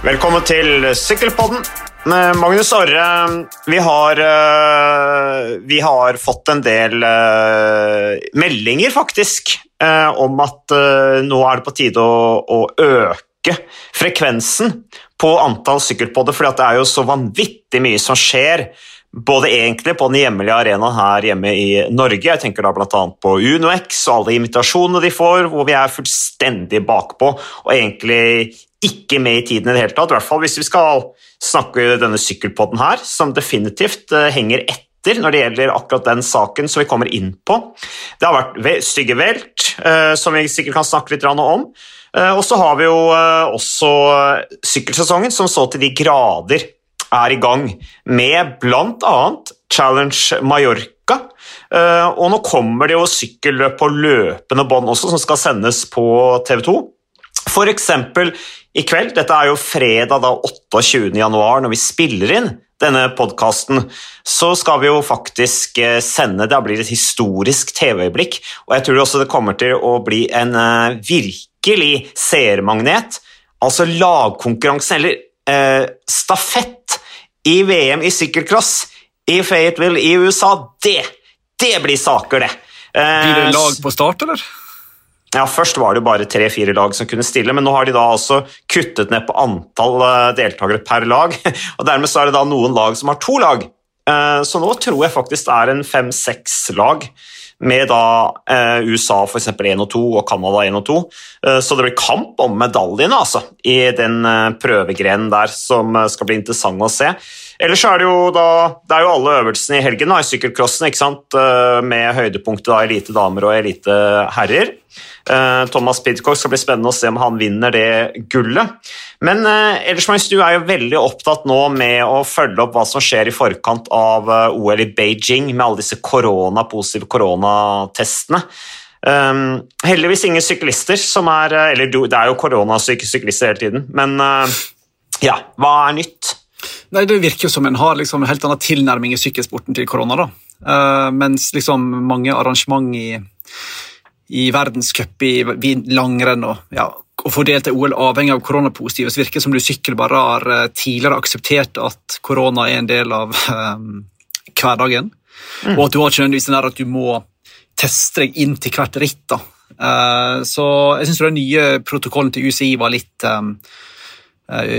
Velkommen til Sykkelpodden. Magnus Orre, vi har, eh, vi har fått en del eh, meldinger, faktisk, eh, om at nå er det på tide å, å øke frekvensen på antall sykkelpodder, for det er jo så vanvittig mye som skjer. Både egentlig på den hjemlige arenaen her hjemme i Norge, jeg tenker da bl.a. på UnoX og alle invitasjonene de får, hvor vi er fullstendig bakpå og egentlig ikke med i tiden i det hele tatt. I hvert fall hvis vi skal snakke denne sykkelpodden her, som definitivt eh, henger etter når det gjelder akkurat den saken som vi kommer inn på. Det har vært stygge velt, eh, som vi sikkert kan snakke litt om. Eh, Og så har vi jo også sykkelsesongen som så til de grader er i gang med bl.a. Challenge Mallorca. Og nå kommer det jo sykkelløp på løpende bånd også, som skal sendes på TV 2. For eksempel i kveld, dette er jo fredag da 28. januar når vi spiller inn denne podkasten, så skal vi jo faktisk eh, sende Det blir et historisk TV-øyeblikk, og jeg tror også det kommer til å bli en eh, virkelig seermagnet. Altså lagkonkurransen, eller eh, stafett i VM i sykkelcross i Fayetteville i USA, det, det blir saker, det. Eh, Blir det lag på start, eller? Ja, Først var det jo bare tre-fire lag som kunne stille, men nå har de da også kuttet ned på antall eh, deltakere per lag. og Dermed så er det da noen lag som har to lag. Eh, Så nå tror jeg faktisk det er en fem-seks lag, med da eh, USA f.eks. 1 og 2 og Canada 1 og 2. Eh, Så det blir kamp om medaljene altså, i den prøvegrenen der, som skal bli interessant å se. Ellers er det jo da Det er jo alle øvelsene i helgen da, i sykkelcrossen, ikke sant? Eh, med høydepunktet da elite damer og elite herrer. Eh, Thomas Pidcock skal bli spennende å se om han vinner det gullet. Men eh, ellers, Magnus, du er jo veldig opptatt nå med å følge opp hva som skjer i forkant av OL i Beijing, med alle disse korona, positive koronatestene. Um, heldigvis ingen syklister som er Eller det er jo koronasyke syklister hele tiden, men uh, ja, hva er nytt? Nei, Det virker jo som en har liksom en helt annen tilnærming i sykkelsporten til korona. da. Uh, mens liksom mange arrangement i, i verdenscup, i i langrenn og ja, å få delt i OL avhengig av koronapositive, så virker det som du sykkel bare har uh, tidligere akseptert at korona er en del av eh, hverdagen. Og at du har ikke nødvendigvis den der at du må teste deg inn til hvert ritt. da. Uh, så jeg syns den nye protokollen til UCI var litt eh,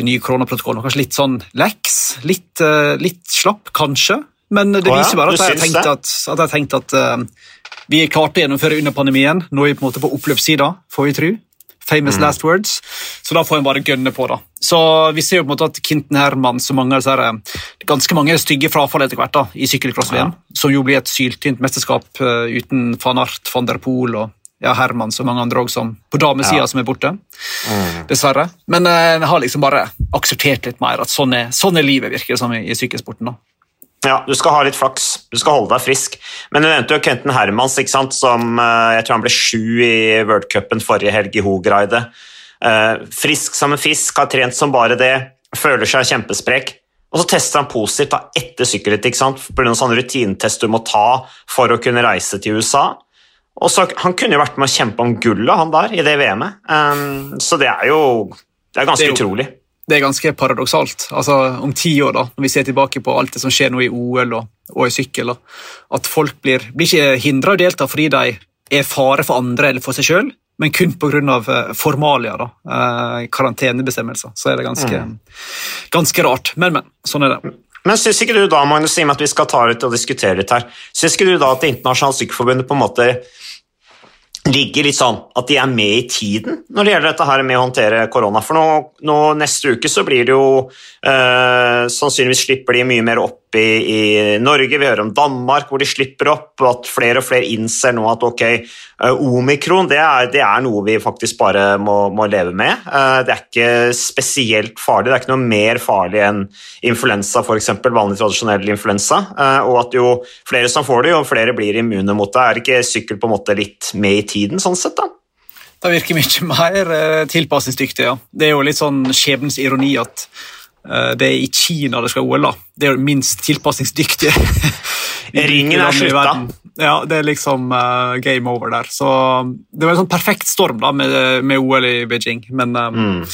nye koronaprotokollen var kanskje litt sånn leks. Litt, eh, litt slapp, kanskje. Men det ja, viser bare at jeg har at, at, jeg tenkte at eh, vi er klarte å gjennomføre under pandemien. Nå er vi på en måte på oppløpssida, får vi tro. Famous Mm. last words. Så da får en bare gønne på. da. Så Vi ser jo på en måte at Kinten Herman så mange av disse eh, ganske mange stygge frafall etter hvert da, i sykkelcross-VM, som jo blir et syltynt mesterskap eh, uten van Art, van der Poel og ja, Herman og mange andre som på damesida Ja. som er borte. Dessverre. Men eh, jeg har liksom bare akseptert litt mer at sånn er, sånn er livet, virker det som, i, i sykkelsporten. da. Ja, du skal ha litt flaks. Du skal holde deg frisk. Men du nevnte jo Kenton Hermans, ikke sant, som eh, jeg tror han ble sju i worldcupen forrige helg i Hogereide. Eh, frisk som en fisk, har trent som bare det, føler seg kjempesprek. Og så tester han positivt da, etter sykkelritt, ikke sant, på grunn av sånn rutinetest du må ta for å kunne reise til USA. Og så, Han kunne jo vært med å kjempe om gullet, han der, i det VM-et. Um, så det er jo det er ganske Det er jo- utrolig. Det er ganske paradoksalt. Altså, Om ti år, da, når vi ser tilbake på alt det som skjer nå i OL og, og i sykkel, da, at folk blir, blir ikke hindra å delta fordi de er fare for andre eller for seg sjøl, men kun pga. formalia, da, eh, karantenebestemmelser. Så er det ganske, ganske rart. Men, men. Sånn er det. Men syns ikke du da, Magnus, i og med at vi skal ta litt og diskutere litt her, syns ikke du da at Det internasjonale sykkelforbundet på en måte ligger litt sånn at de er med i tiden når det gjelder dette her med å håndtere korona? For nå, nå neste uke så blir det jo eh, Sannsynligvis slipper de mye mer opp i, i Norge. Vi hører om Danmark hvor de slipper opp, og at flere og flere innser nå at ok, eh, omikron det er, det er noe vi faktisk bare må, må leve med. Eh, det er ikke spesielt farlig. Det er ikke noe mer farlig enn influensa, f.eks. vanlig tradisjonell influensa. Eh, og at jo flere som får det, jo flere blir immune mot det. Er ikke sykkel på en måte litt med i tiden, sånn sett? da? Det virker mye mer tilpasningsdyktig. ja. Det er jo litt sånn skjebnens ironi at det er i Kina det skal OL. da. Det er jo det minst tilpasningsdyktige. Ringen er slutta. Ja, det er liksom uh, game over der. Så det var en sånn perfekt storm da med, med OL i Beijing. Men um, Mm.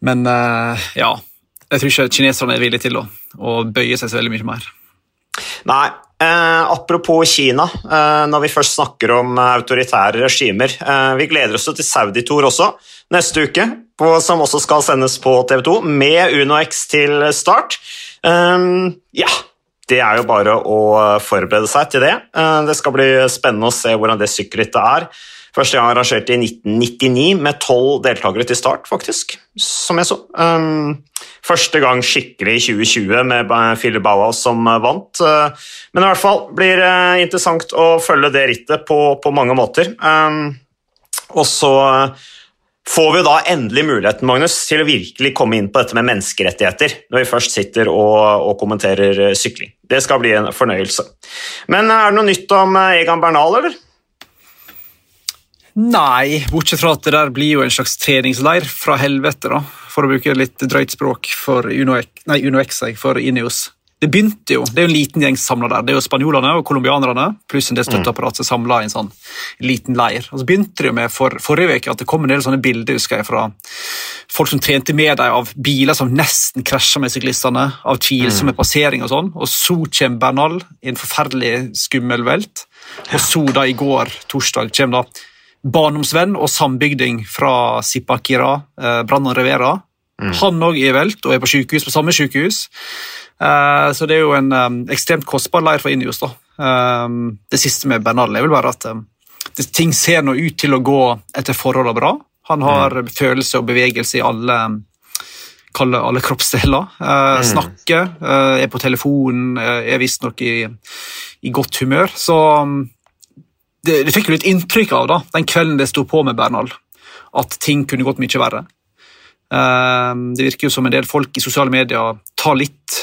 Men uh, ja, jeg tror ikke kineserne er villige til å, å bøye seg så veldig mye mer. Nei, Eh, apropos Kina, eh, når vi først snakker om autoritære regimer. Eh, vi gleder oss til Saudi-tour også neste uke, på, som også skal sendes på TV 2, med UnoX til start. Eh, ja, det er jo bare å forberede seg til det. Eh, det skal bli spennende å se hvordan det sykkelrittet er. Første gang arrangert i 1999 med tolv deltakere til start, faktisk, som jeg så. Um, første gang skikkelig i 2020 med Philip Ballas som vant. Uh, men i hvert fall blir det interessant å følge det rittet på, på mange måter. Um, og så får vi da endelig muligheten Magnus, til å virkelig komme inn på dette med menneskerettigheter når vi først sitter og, og kommenterer sykling. Det skal bli en fornøyelse. Men er det noe nytt om Egan Bernal, eller? Nei, bortsett fra at det der blir jo en slags treningsleir fra helvete, da, for å bruke litt drøyt språk for UnoX, nei, UnoX for Ineos. Det begynte jo, det er jo en liten gjeng samla der. Det er jo spanjolene og colombianerne pluss en del støtteapparat som samla i en sånn liten leir. Og Så begynte det jo med for forrige uke at det kom en del sånne bilder husker jeg, fra folk som trente med dem av biler som nesten krasja med syklistene, av tvilsomme mm. passeringer og sånn. Og så kommer Bernal i en forferdelig skummel velt. Og så da i går, torsdag, kommer da barndomsvenn og sambygding fra Sipakira, eh, Brannan Rivera. Mm. Han òg er velt og er på sykehus, på samme sykehus. Eh, så det er jo en um, ekstremt kostbar leir for Inius. da. Um, det siste med Bernal er vel bare at um, det, ting ser nå ut til å gå etter forholdene bra. Han har mm. følelse og bevegelse i alle alle kroppsdeler. Eh, mm. Snakker, eh, er på telefonen, er visstnok i, i godt humør. Så um, det, det fikk jo litt inntrykk av da, den kvelden det sto på med Bernal, at ting kunne gått mye verre. Uh, det virker jo som en del folk i sosiale medier tar litt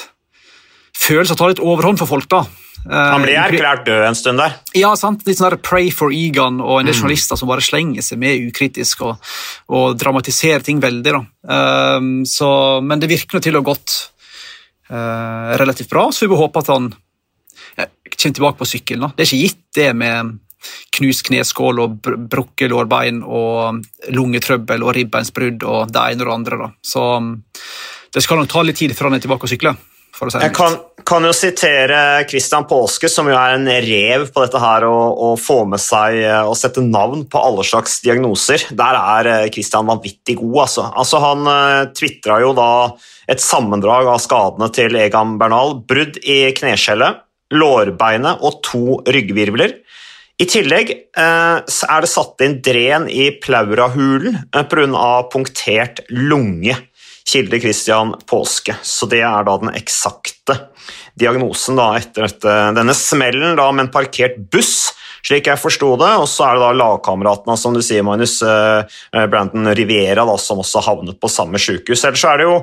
følelser tar litt overhånd for folk. da. Uh, Han blir erklært død en stund der. Ja, sant? Litt sånn der Pray for Egan og en del mm. journalister som bare slenger seg med ukritisk og, og dramatiserer ting veldig. da. Uh, så, men det virker nå til å ha gått uh, relativt bra, så vi får håpe at han kommer tilbake på sykkelen. Det er ikke gitt, det med knust kneskål og brukket lårbein og lungetrøbbel og ribbeinsbrudd og det ene og det andre. Da. Så um, det skal nok ta litt tid før han er tilbake og sykler. Si jeg kan, kan, jo sitere Christian Påske, som jo er en rev på dette her å få med seg og sette navn på alle slags diagnoser. Der er eh, Christian vanvittig god, altså. altså han uh, eh, tvitra jo da et sammendrag av skadene til Egan Bernal. Brudd i kneskjellet, lårbeinet og to ryggvirvler. I tillegg eh, er det satt inn dren i Plaurahulen eh, pga. punktert lunge. Kilde Christian Påske. Så det er da den eksakte diagnosen da, etter dette, denne smellen da, med en parkert buss slik jeg forsto det. Og så er det da lagkameratene, som du sier, Magnus, eh, eh, Brandon Rivera, da, som også havnet på samme sykehus. Ellers er det jo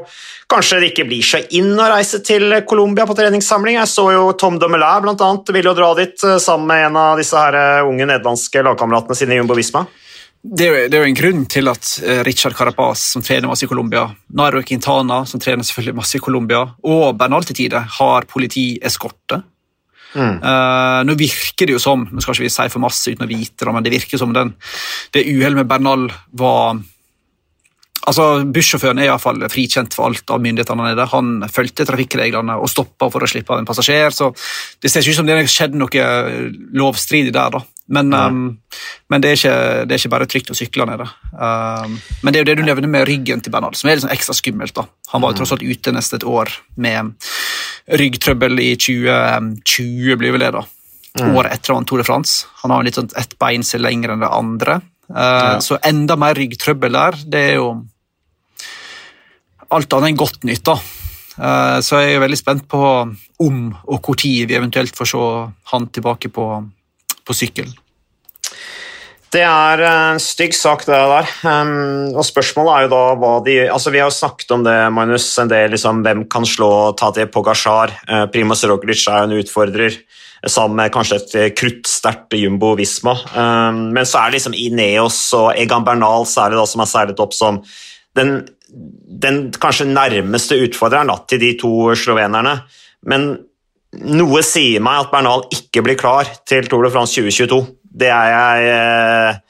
kanskje det ikke blir så inn å reise til Colombia på treningssamling. Jeg så jo Tom Dumoulin bl.a. ville jo dra dit eh, sammen med en av disse her unge nederlandske lagkameratene sine i Jumbo Visma. Det er, jo, det er, jo, en grunn til at Richard Carapaz, som trener masse i Colombia, Nairo Quintana, som trener selvfølgelig masse i Colombia, og Bernal til tider har politieskorte Mm. Uh, nå virker det jo som nå skal ikke vi si for masse uten å vite det, men det virker som den, det uhellet med Bernal var altså Bussjåføren er iallfall frikjent for alt av myndighetene nede. Han fulgte trafikkreglene og stoppa for å slippe av en passasjer. så Det ser ikke ut som det har skjedd noe lovstridig der. da. Men, um, men det, er ikke, det, er ikke, bare trygt å sykle nede. Um, men det er jo det du nevner med ryggen til Bernhard, som er litt sånn ekstra skummelt. da. Han var jo tross alt ute nesten et år med ryggtrøbbel i 2020, blir vel det. da. Mm. Året etter han Tour de France. Han har litt sånn ett bein som er lengre enn det andre. Uh, ja. Så enda mer ryggtrøbbel der, det er jo alt annet enn godt nytt. da. Uh, så jeg er veldig spent på om og hvor tid vi eventuelt får se han tilbake på på sykkel. Det er en stygg sak, det der. Um, og spørsmålet er jo da hva de altså Vi har jo snakket om det, Magnus, en del liksom, hvem kan slå Tadej Pogasjar. Uh, Primoz Roglic er jo en utfordrer, sammen med kanskje et uh, kruttsterkt Jumbo Visma. Um, men så er det liksom Ineos og Egan Bernal særlig da, som er seilet opp som den, den kanskje nærmeste utfordreren da, til de to slovenerne. Men noe sier meg at Bernal ikke blir klar til Tour de France 2022. Det er jeg eh,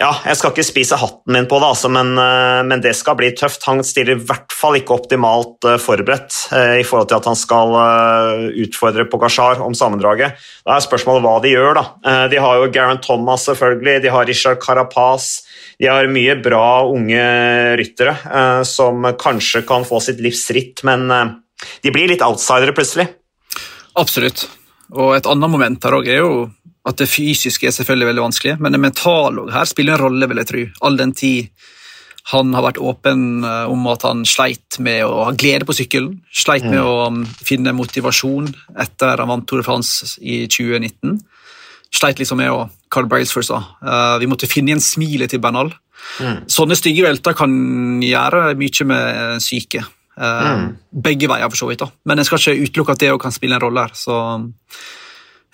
ja, jeg skal ikke spise hatten min på det, altså, men, eh, men, det skal bli tøft. Han stiller i hvert fall ikke optimalt uh, forberedt i forhold til at han skal utfordre Pogasjar om sammendraget. Da er spørsmålet hva de gjør. da. de har jo Garen Thomas, selvfølgelig. De har Richard Carapaz. De har mye bra unge ryttere som kanskje kan få sitt livs ritt, men de blir litt outsidere plutselig. Absolutt. Og et annet moment her også er jo at det fysiske er selvfølgelig veldig vanskelig, men det mentale her spiller en rolle, vil jeg tro. All den tid han har vært åpen eh, om at han sleit med å ha glede på sykkelen. Sleit med mm. å um, finne motivasjon etter han vant Tour de France i 2019. Sleit liksom med å Carl Brailsford sa. Uh, vi måtte finne igjen smilet til Bernal. Mm. Sånne stygge velter kan gjøre mye med syke. Uh, mm. Begge veier, for så vidt. da. Men jeg skal ikke utelukke at det kan spille en rolle her. så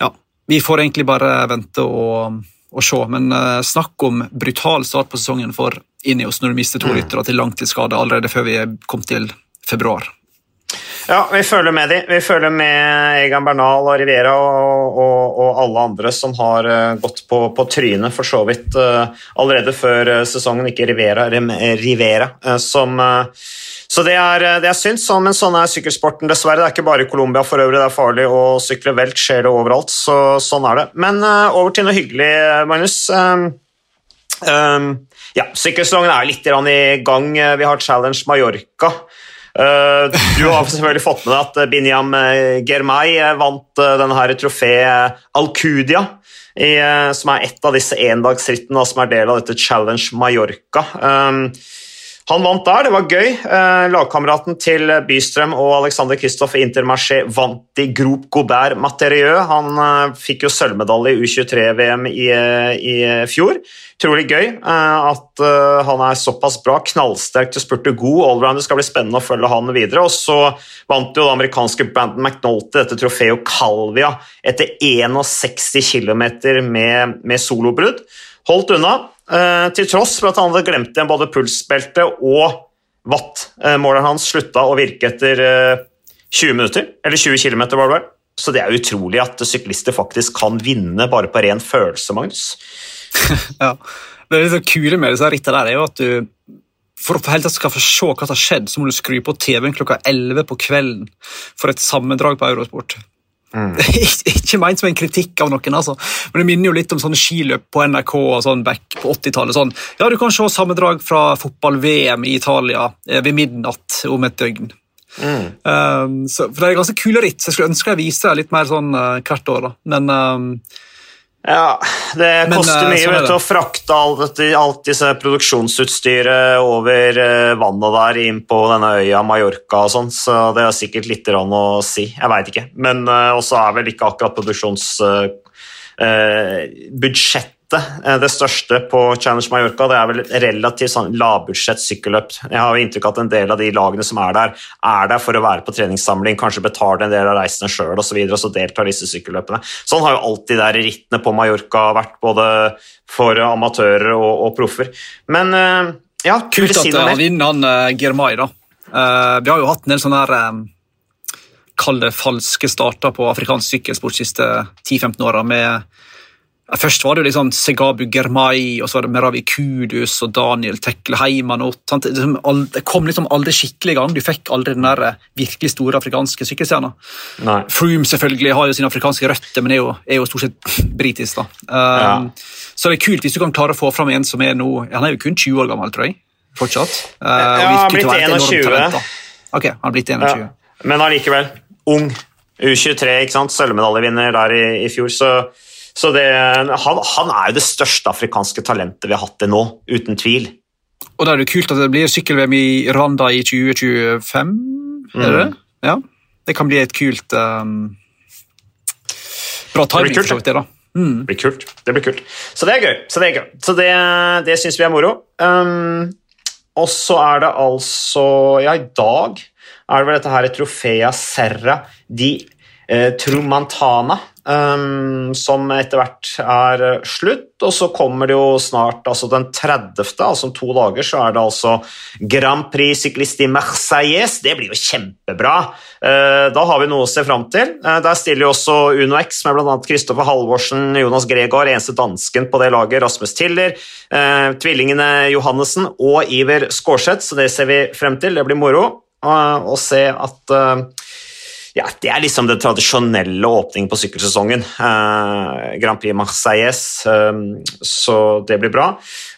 ja, vi får egentlig bare vente og, og se. Men uh, snakk om brutal start på sesongen for Ineos når du mister to mm. til langtidsskade allerede før vi kom til februar. Ja, vi følger med de. Vi følger med Egan Bernal og Rivera og, og, og alle andre som har uh, gått på, på trynet, for så vidt uh, allerede før sesongen. Ikke Rivera, Rivera som så det er, eh, det er synd, men sånn er sykkelsporten dessverre. Det er ikke bare i Colombia for øvrig, det er farlig å sykle velt, skjer det overalt. Så sånn er det. Men over til noe hyggelig, Magnus. Um, um, ja, Sykkelsesongen er litt i gang. Vi har Challenge Mallorca. Uh, du har selvfølgelig fått med deg at Binyam Germay vant denne her trofeet Alcudia. Som er et av disse endagsrittene som er del av dette Challenge Mallorca. Han vant der, det var gøy. Eh, lagkameraten til Bystrøm og Alexander Kristoff Intermarché vant i Grop Gobert Materieux. Han eh, fikk jo sølvmedalje i U23-VM i, eh, i, fjor. Utrolig gøy eh, at han er såpass bra, knallsterk til spurte god. Allrounder skal bli spennende å følge han videre. Og så vant jo det amerikanske Brandon McNulty dette trofeo Calvia etter 61 km med, med solobrudd. Holdt unna. Eh, til tross for at han hadde glemt igjen både pulsbelte og watt-måleren eh, hans slutta å virke etter 20 eh, minutter, eller 20 km. Så det er utrolig at syklister faktisk kan vinne bare på ren følelse, Magnus. ja, Det er litt så kule med disse rittene der er jo at du for å helt skal få se hva som har skjedd, så må du skru på TV-en klokka 11 på kvelden for et sammendrag på Eurosport. Mm. ikke ment som en kritikk av noen, altså. men det minner jo litt om sånne skiløp på NRK og sånn back på 80-tallet. Sånn. Ja, du kan se sammendrag fra fotball-VM i Italia eh, ved midnatt om et døgn. Mm. Um, så, for Det er ganske kule ritt, så jeg skulle ønske jeg viste litt mer sånn uh, hvert år. da. Men um, ja, det koster uh, mye vet du, å frakte alt, alt disse produksjonsutstyret over uh, vannet der inn på denne øya Mallorca og sånn, så det er sikkert litt rann å si. Jeg veit ikke. Men uh, også er vel ikke akkurat produksjonsbudsjett Eh, det største på Challenge Mallorca. Det er vel relativt sånn lavbudsjett sykkelløp. Jeg har jo inntrykk av at en del av de lagene som er der, er der for å være på treningssamling, kanskje betale en del av reisene sjøl osv., og, og så deltar disse sykkelløpene. Sånn har jo alltid de rittene på Mallorca vært, både for amatører og, og proffer. Men eh, ja, Kult at han vinner han uh, Girmay, da. Uh, vi har jo hatt en del sånne her um kall det falske starter på afrikansk sykkelsport de siste 10-15 åra, med Først var det liksom Segabu Germay, og så var det Meravi Kudus og Daniel Tekle Heimanot. Det kom liksom aldri skikkelig i gang. Du fikk aldri den der eh, virkelig store afrikanske sykkelstjerna. Froome selvfølgelig har jo sine afrikanske røtter, men er jo, er jo stort sett britisk. da. Ja. Um, så det er kult hvis du kan klare å få fram en som er nå Han er jo kun 20 år gammel, tror jeg. Fortsatt. Uh, ja, han har blitt 21. Ok, han har blitt 21. Ja. Men allikevel. Ung. U23, ikke sant? sølvmedaljevinner der i, i fjor. så så det, han, han, er jo det største afrikanske talentet vi har hatt det nå, uten tvil. Og da er det kult at det blir sykkel-VM i Rwanda i 2025, mm. er det det? Ja. Det kan bli et kult um, Bra timing, for så vidt, det, da. Mm. Det blir kult. Det blir kult. Så det er gøy. Så det, er gøy. Så det, det syns vi er moro. Um, og så er det altså Ja, i dag er det vel dette her Trofea Serra di eh, Trumantana um, som etter hvert er slutt. Og så kommer det jo snart, altså den 30., altså om to dager, så er det altså Grand Prix Cycliste i Marseilles. Det blir jo kjempebra. Uh, da har vi noe å se fram til. Uh, der stiller jo også Uno X med bl.a. Kristoffer Halvorsen, Jonas Gregor, eneste dansken på det laget, Rasmus Tiller, uh, tvillingene Johannessen og Iver Skårseth, så det ser vi frem til. Det blir moro å se at ja, det er liksom den tradisjonelle åpningen på sykkelsesongen. Eh, Grand Prix Marseilles, eh, så det blir bra.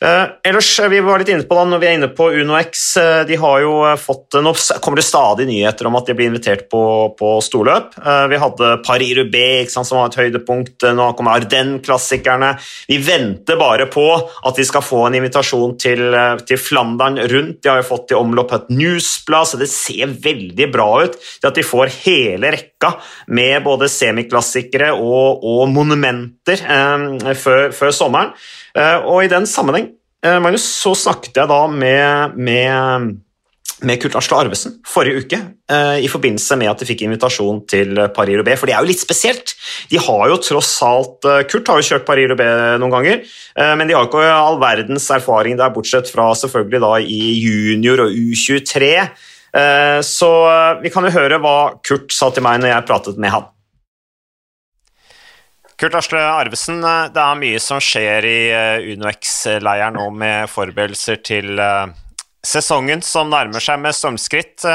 Eh, ellers, vi var litt inne på da, når vi er inne på UnoX, de har jo fått Nå kommer det stadig nyheter om at de blir invitert på, på storløp. vi hadde Paris-Roubais som var et høydepunkt. Nå kommer Ardennes-klassikerne. Vi venter bare på at de skal få en invitasjon til, til Flandern rundt. De har jo fått i omlopp et newsblad, så det ser veldig bra ut. Det at de får hele hele rekka med både semiklassikere og, og monumenter eh, før, før, sommeren. Eh, og i den sammenheng eh, Magnus, så snakket jeg da med, med, med Kurt Asle Arvesen forrige uke eh, i forbindelse med at de fikk invitasjon til Paris-Roubais. For det er jo litt spesielt. De har jo tross alt eh, Kurt har jo kjørt Paris-Roubais noen ganger, eh, men de har ikke all verdens erfaring der, bortsett fra selvfølgelig da i junior og U23. Eh, så eh, vi kan jo høre hva Kurt sa til meg når jeg pratet med han. Kurt Asle Arvesen, eh, det er mye som skjer i UnoX-leiren nå med forberedelser til sesongen som nærmer seg med stormskritt.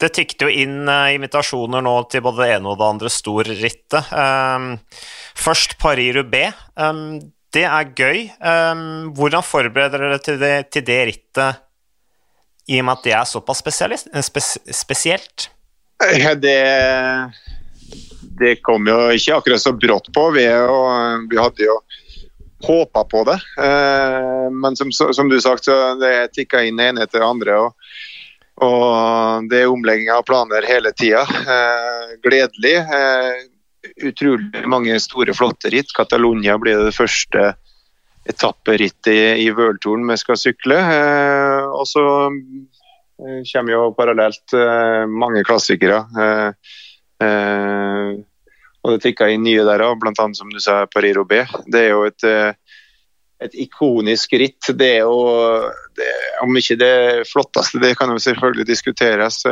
Det tikket jo inn invitasjoner nå til både det ene og det andre storrittet. Først Paris-Roubais. Det er gøy. Hvordan forbereder dere til det, til det rittet i og med at det er såpass eh, spes spesielt? Ja, det, det kom jo ikke akkurat så brått på. Vi, jo, vi hadde jo håpa på det. Eh, men som, som, du sagt, så det tikka inn ene etter andre. Og, og det er omlegging av planer hele tida. Eh, gledelig. utrolig mange store, flotte ritt. Catalonia blir det første etapperittet i, i Vøltoren vi skal sykle. Eh, og så eh, kommer jo parallelt eh, mange klassikere. og det tikker inn nye der òg, bl.a. som du sa, Paris-Roubais. Det er jo et, et ikonisk ritt. Det er jo det, Om ikke det flotteste, det kan jo selvfølgelig diskuteres.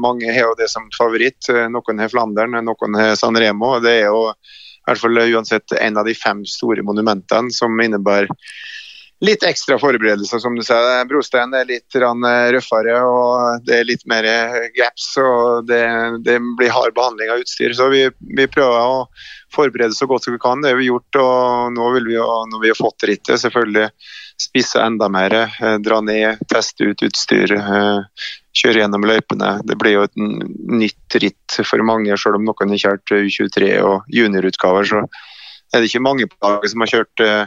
mange har jo det som favoritt. Noen har Flandern, noen har San Remo. Det er jo i hvert fall uansett en av de fem store monumentene som innebærer litt ekstra forberedelser, som du sier. Brostein er litt røffere og det er litt mer gaps. og Det, det blir hard behandling av utstyr. Så vi, vi, prøver å forberede så godt som vi kan. Det har vi gjort. og Nå vil vi, når vi har fått rittet, selvfølgelig spisse enda mer. Eh, dra ned, teste ut utstyr, eh, kjøre gjennom løypene. Det blir jo et nytt ritt for mange, selv om noen har kjørt U23 og juniorutgaver. Så er det ikke mange på laget som har kjørt eh,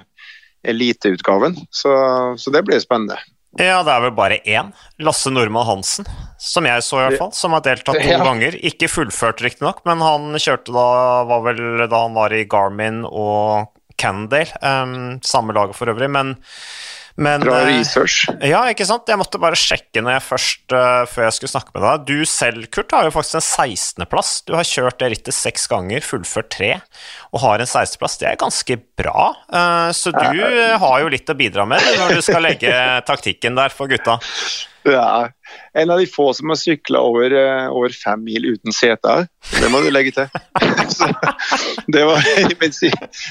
eliteutgaven. Så, så det blir spennende. Ja, det er vel bare én. Lasse Normann Hansen, som jeg så i hvert fall. Som har deltatt to ja. ganger. Ikke fullført, riktignok, men han kjørte da var vel da han var i Garmin og Cannondale. Um, samme laget for øvrig, men men, Bra eh, research. Ja, ikke sant. Jeg måtte bare sjekke når jeg først, uh, før jeg skulle snakke med deg. Du selv, Kurt, har jo faktisk en 16.-plass. Du har kjørt det rittet seks ganger, fullført tre, og har en 16.-plass. Det er ganske bra. Uh, så du har jo litt å bidra med når du skal legge taktikken der for gutta. Ja, en av de få som har sykla over, eh, over, fem mil uten seter. Det må du legge til. det var i min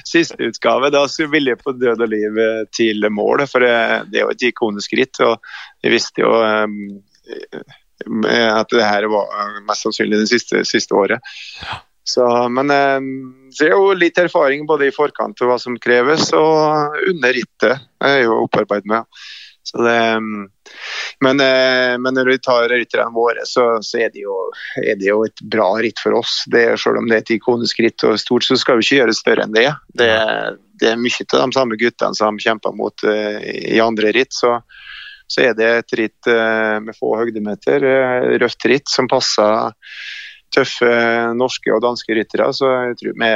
siste utgave. Da ville jeg på død og liv eh, til mål, for eh, det er jo et ikonisk ritt. Og jeg visste jo at det her var mest sannsynlig det siste, siste året. Så, men det er jo litt erfaring både i forkant og hva som kreves, og under rittet er jo opparbeidet med. Det, mm, men, eh, men, når vi tar rytterne våre, så, så er, det jo, er, det jo, et bra ritt for oss. Det, selv om det er et ikonisk ritt og stort, så skal vi ikke gjøre det større enn det. Det, det er mye av de samme guttene som kjemper mot uh, i andre ritt. Så, så, er det et ritt uh, med få høydemeter, uh, røft ritt, som passer tøffe norske og danske ryttere. Så jeg tror vi,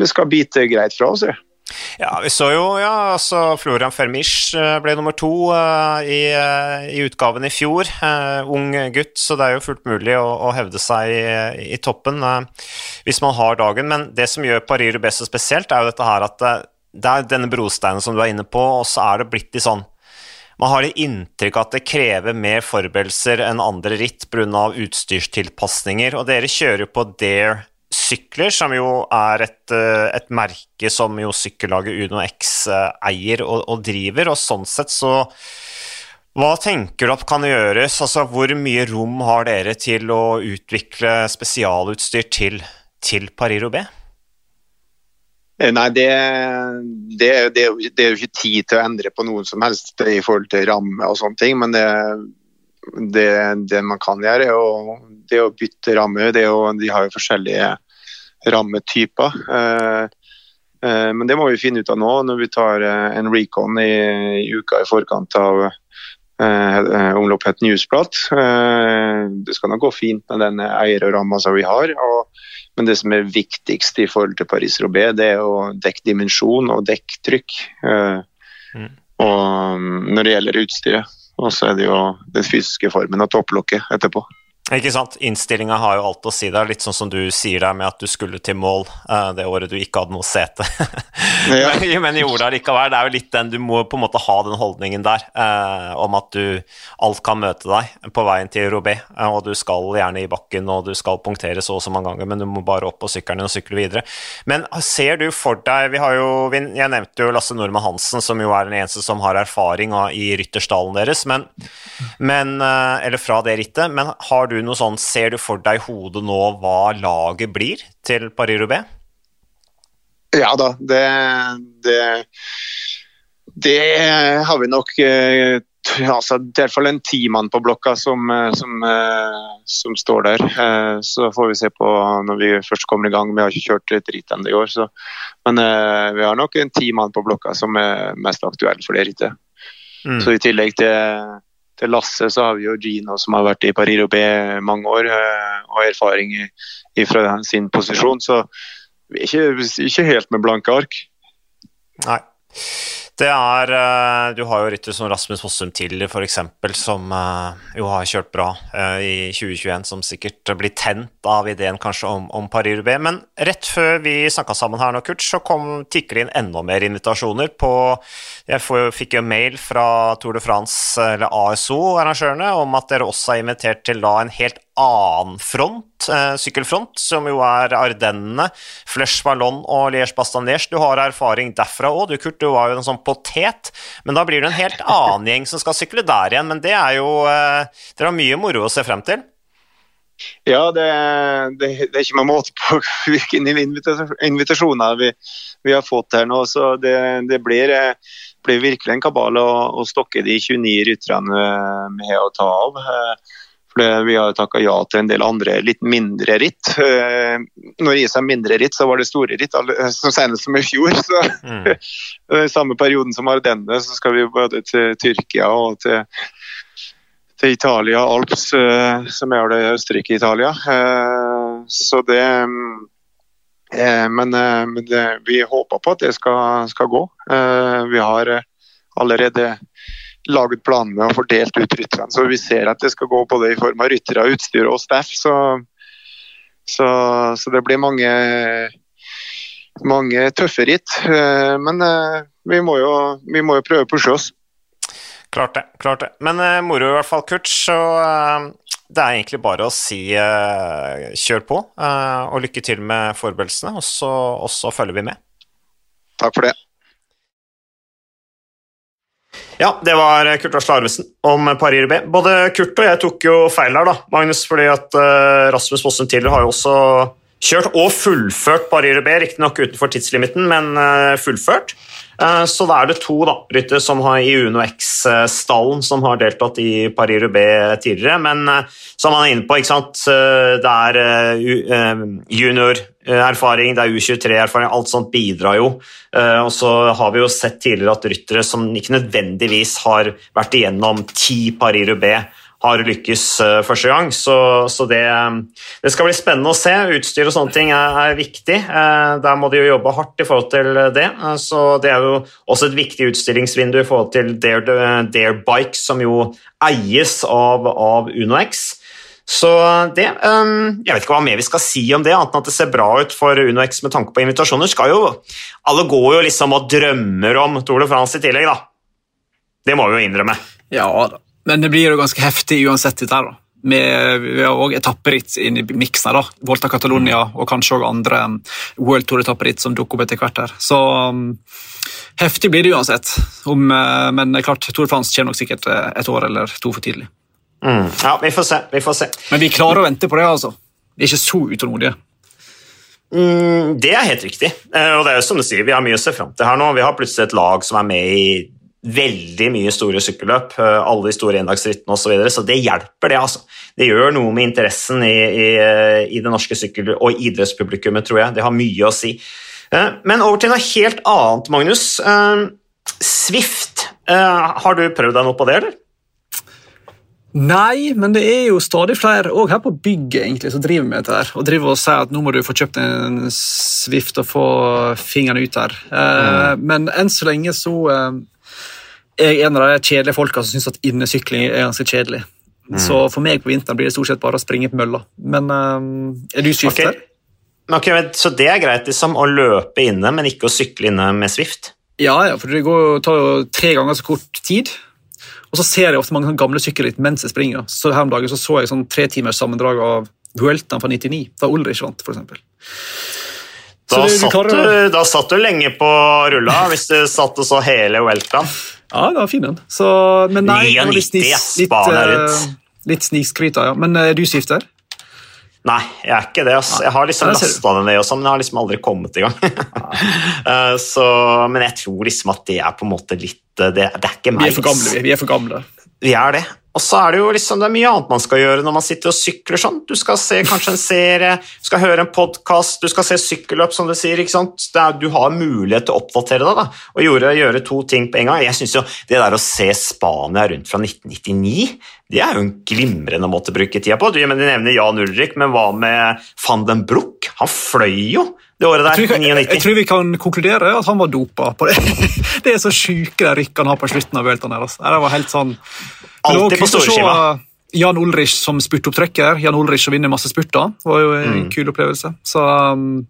vi skal bite greit fra oss. Ja. Ja, vi så jo ja, altså Florian Fermisch eh, ble nummer to uh, i, uh, i, utgaven i fjor. Uh, ung gutt, så det er jo fullt mulig å, å hevde seg i, i toppen hvis man har dagen. Men det som gjør Paris-Roubais så spesielt, er jo dette her at det, er denne brosteinen som du er inne på, og så er det blitt litt sånn man har det inntrykk av at det krever mer forberedelser enn andre ritt pga. utstyrstilpasninger, og dere kjører jo på Dare sykler, som jo er et, eh, et, merke som jo sykkellaget Uno X eh, eier og, og, driver, og sånn sett så hva tenker du at kan gjøres? Altså, hvor mye rom har dere til å utvikle spesialutstyr til, til Paris-Roubais? Eh, nei, det, det, det, det, er jo ikke tid til å endre på noen som helst i forhold til ramme og sånne ting. Men det, man kan gjøre, er å, å bytte ramme. Jo, de har jo forskjellige rammetyper. Eh, eh, men det må vi finne ut av nå, når vi tar eh, en recon i, i uka i forkant av omloppet Newsplat. Det skal nok gå fint med den eierramma som vi har. Og, men det som er viktigst i forhold til Paris-Roubais, det er å dekke dimensjon og dekktrykk. Mm. Og mm, når det gjelder utstyret. Og så er det jo den fysiske formen av topplokket etterpå. Ikke sant. Innstillinga har jo alt å si der, litt sånn som du sier der med at du skulle til mål uh, det året du ikke hadde noe sete. ja. men, men gjorde det likevel. Det er jo litt den Du må på en måte ha den holdningen der uh, om at du alt kan møte deg på veien til Robé, uh, og du skal gjerne i bakken og du skal punktere så og så mange ganger, men du må bare opp på sykkelen og sykle videre. Men ser du for deg vi har jo, Jeg nevnte jo Lasse Nordmann Hansen, som jo er den eneste som har erfaring i rytterstallen deres, men, men, eller fra det rittet. men har du noe sånn, Ser du for deg i hodet nå hva laget blir til Paris-Roubais? Ja da, det, det, det har vi nok eh, altså, Det er iallfall en timann på blokka som, eh, som, eh, som, står der. Så får vi se på når vi først kommer i gang. Vi har ikke kjørt et ritt ennå i år. Så. Men vi har nok en timann på blokka som er mest aktuell for det rittet. Mm. Så i tillegg til til Lasse så har vi jo Gino som har vært i Paris-Roubais mange år og har erfaring fra sin posisjon. Så vi er ikke, ikke helt med blanke ark. Nei. Det er eh, Du har jo ryttere som Rasmus Fossum Tiller, f.eks., som eh, jo har kjørt bra i 2021, som sikkert blir tent av ideen kanskje om, om Paris-Roubais. Men rett før vi snakka sammen her nå, Kurt, så kom tikker det inn enda mer invitasjoner på Jeg fikk jo mail fra Tour de France, eller ASO-arrangørene, om at dere også er invitert til da en helt annen front, eh, sykkelfront, som jo er Ardennene, Flesh Ballon og Liège-Bastogne. Du har erfaring derfra òg, du Kurt, du var jo en sånn potet. Men da blir det en helt annen gjeng som skal sykle der igjen. Men det er jo eh, Dere har mye moro å se frem til? Ja, det, det, det er ikke med måte på hvilke invitasjoner vi, vi, har fått her nå. Så det, det blir, eh, blir, virkelig en kabal å, å stokke de 29 rytterne med å ta av. Eh, for Vi har takka ja til en del andre litt mindre ritt. Når det gis seg mindre ritt, så var det store ritt, så senest som i fjor. så mm. I samme perioden som Ardenne så skal vi både til Tyrkia og til, til Italia, Alps, eh, som er det Østerrike-Italia. Eh, så det Men, men det, vi håper på at det skal, skal gå. Vi har allerede laget planene og fordelt ut rytterne. Så vi ser at det skal gå både i form av ryttere, utstyr og staff. Så, så, så det blir mange, mange tøffe ritt. Eh, men eh, vi må jo, vi må jo prøve å pushe oss. Klart det. klart det. Men uh, moro i hvert fall, Kurt. Så det er egentlig bare å si kjør på, og lykke til med forberedelsene. Og så, og så følger vi med. Takk for det. Ja, det var Kurt Arsle Arvesen om Paris B. Både Kurt og jeg tok jo feil her, da, Magnus, fordi at uh, Rasmus Fossum Tiller har jo også kjørt og fullført Paris B, riktignok utenfor tidslimiten, men uh, fullført. Uh, så da er det to da, ryttere som har i Uno X-stallen som har deltatt i Paris-Roubais tidligere. Men som han er inne på, det er junior Eh, erfaring, det er U23-erfaring, alt sånt bidrar jo. Eh, og så har vi jo sett tidligere at ryttere som ikke nødvendigvis har vært igjennom ti Paris-Roubais, har lykkes første gang. Så, så det, det, skal bli spennende å se. Utstyr og sånne ting er, er viktig. Der må de jo jobbe hardt i forhold til det. Så det er jo også et viktig utstillingsvindu i forhold til Dare, Dare Bike, som jo eies av, av UnoX. Så det um, Jeg vet ikke hva mer vi skal si om det, annet enn at det ser bra ut for UnoX med tanke på invitasjoner. Skal jo, alle går jo liksom og drømmer om Tour de France i tillegg, da. Det må vi jo innrømme. Ja da, men det blir jo ganske heftig uansett, dette her. da. Vi har òg etapperitt inn i miksen da. Volta Catalonia og kanskje òg andre um, World Tour-etapperitt som dukker opp etter hvert. her. Så um, heftig blir det uansett. Om, uh, men klart, Tour de France kommer nok sikkert uh, et år eller to for tidlig. Mm. Ja, vi får se. Vi får se. Men vi klarer å vente på det, altså. Vi er ikke så utålmodige. Mm, det er helt riktig. Eh, og det er jo som du sier, Vi har mye å se fram til her nå. Vi har plutselig et lag som er med i veldig mye store sykkelløp, eh, alle de store endagsrittene osv. Så, videre, så det hjelper, det. altså. Det gjør noe med interessen i, i, i det norske sykkel- og idrettspublikummet, tror jeg. Det har mye å si. Eh, men over til noe helt annet, Magnus. Swift, har du prøvd deg noe på det, eller? Nei, men det er jo stadig flere òg her på bygget egentlig, som driver med dette. her, Og driver og sier at nå må du få kjøpt en Swift og få fingeren ut her. Eh, mm. Men enn så lenge så eh, er jeg en av de kjedelige folka som syns at innesykling er ganske kjedelig. Mm. Så for meg på vinteren blir det stort sett bare å springe på mølla. Men eh, er du skifter? Okay. Okay, så det er greit liksom, å løpe inne, men ikke å sykle inne med Swift? Ja, ja, for det går, tar jo tre ganger så kort tid. Og så ser jeg ofte mange gamle sykkelritt mens jeg springer. Så Her om dagen så, så jeg sånn tre timers sammendrag av Vueltaen fra 99, da Ulrich vant, f.eks. Da, satt du, da satt du lenge på rulla hvis du satt og så hele Vueltaen. Ja, det var fin en. Men nei, 99, litt, litt, litt, litt snikskryt, ja. Men er du skifter? Nei, jeg er ikke det. Altså. Jeg har liksom lasta den ned, og sånn, men jeg har liksom aldri kommet i gang. uh, så, men jeg tror liksom at det er på en måte litt Det, det er ikke meg. Vi er for gamle. Vi er for gamle. Vi er det. Og så er det jo liksom, det er mye annet man skal gjøre når man sitter og sykler sånn. Du skal se kanskje en serie, du skal høre en podkast, du skal se sykkelløp, som du sier. ikke sant? Er, du har mulighet til å oppdatere deg da, og gjøre, gjøre to ting på en gang. Jeg synes jo Det der å se Spania rundt fra 1999, det er jo en glimrende måte å bruke tida på. Du, men nevner Jan Ulrik, men hva med van den Broek? Han fløy jo det året der. Jeg tror, jeg, jeg tror vi kan konkludere at han var dopa på det. Det er så sjuke rykkene han har på slutten av Vueltaen. Altså. Det var helt sånn Alltid på storskiva. Jan Ulrich som spurtopptrekker. Jan Ulrich som vinner masse spurter. Det var jo en mm. kul opplevelse. Så um,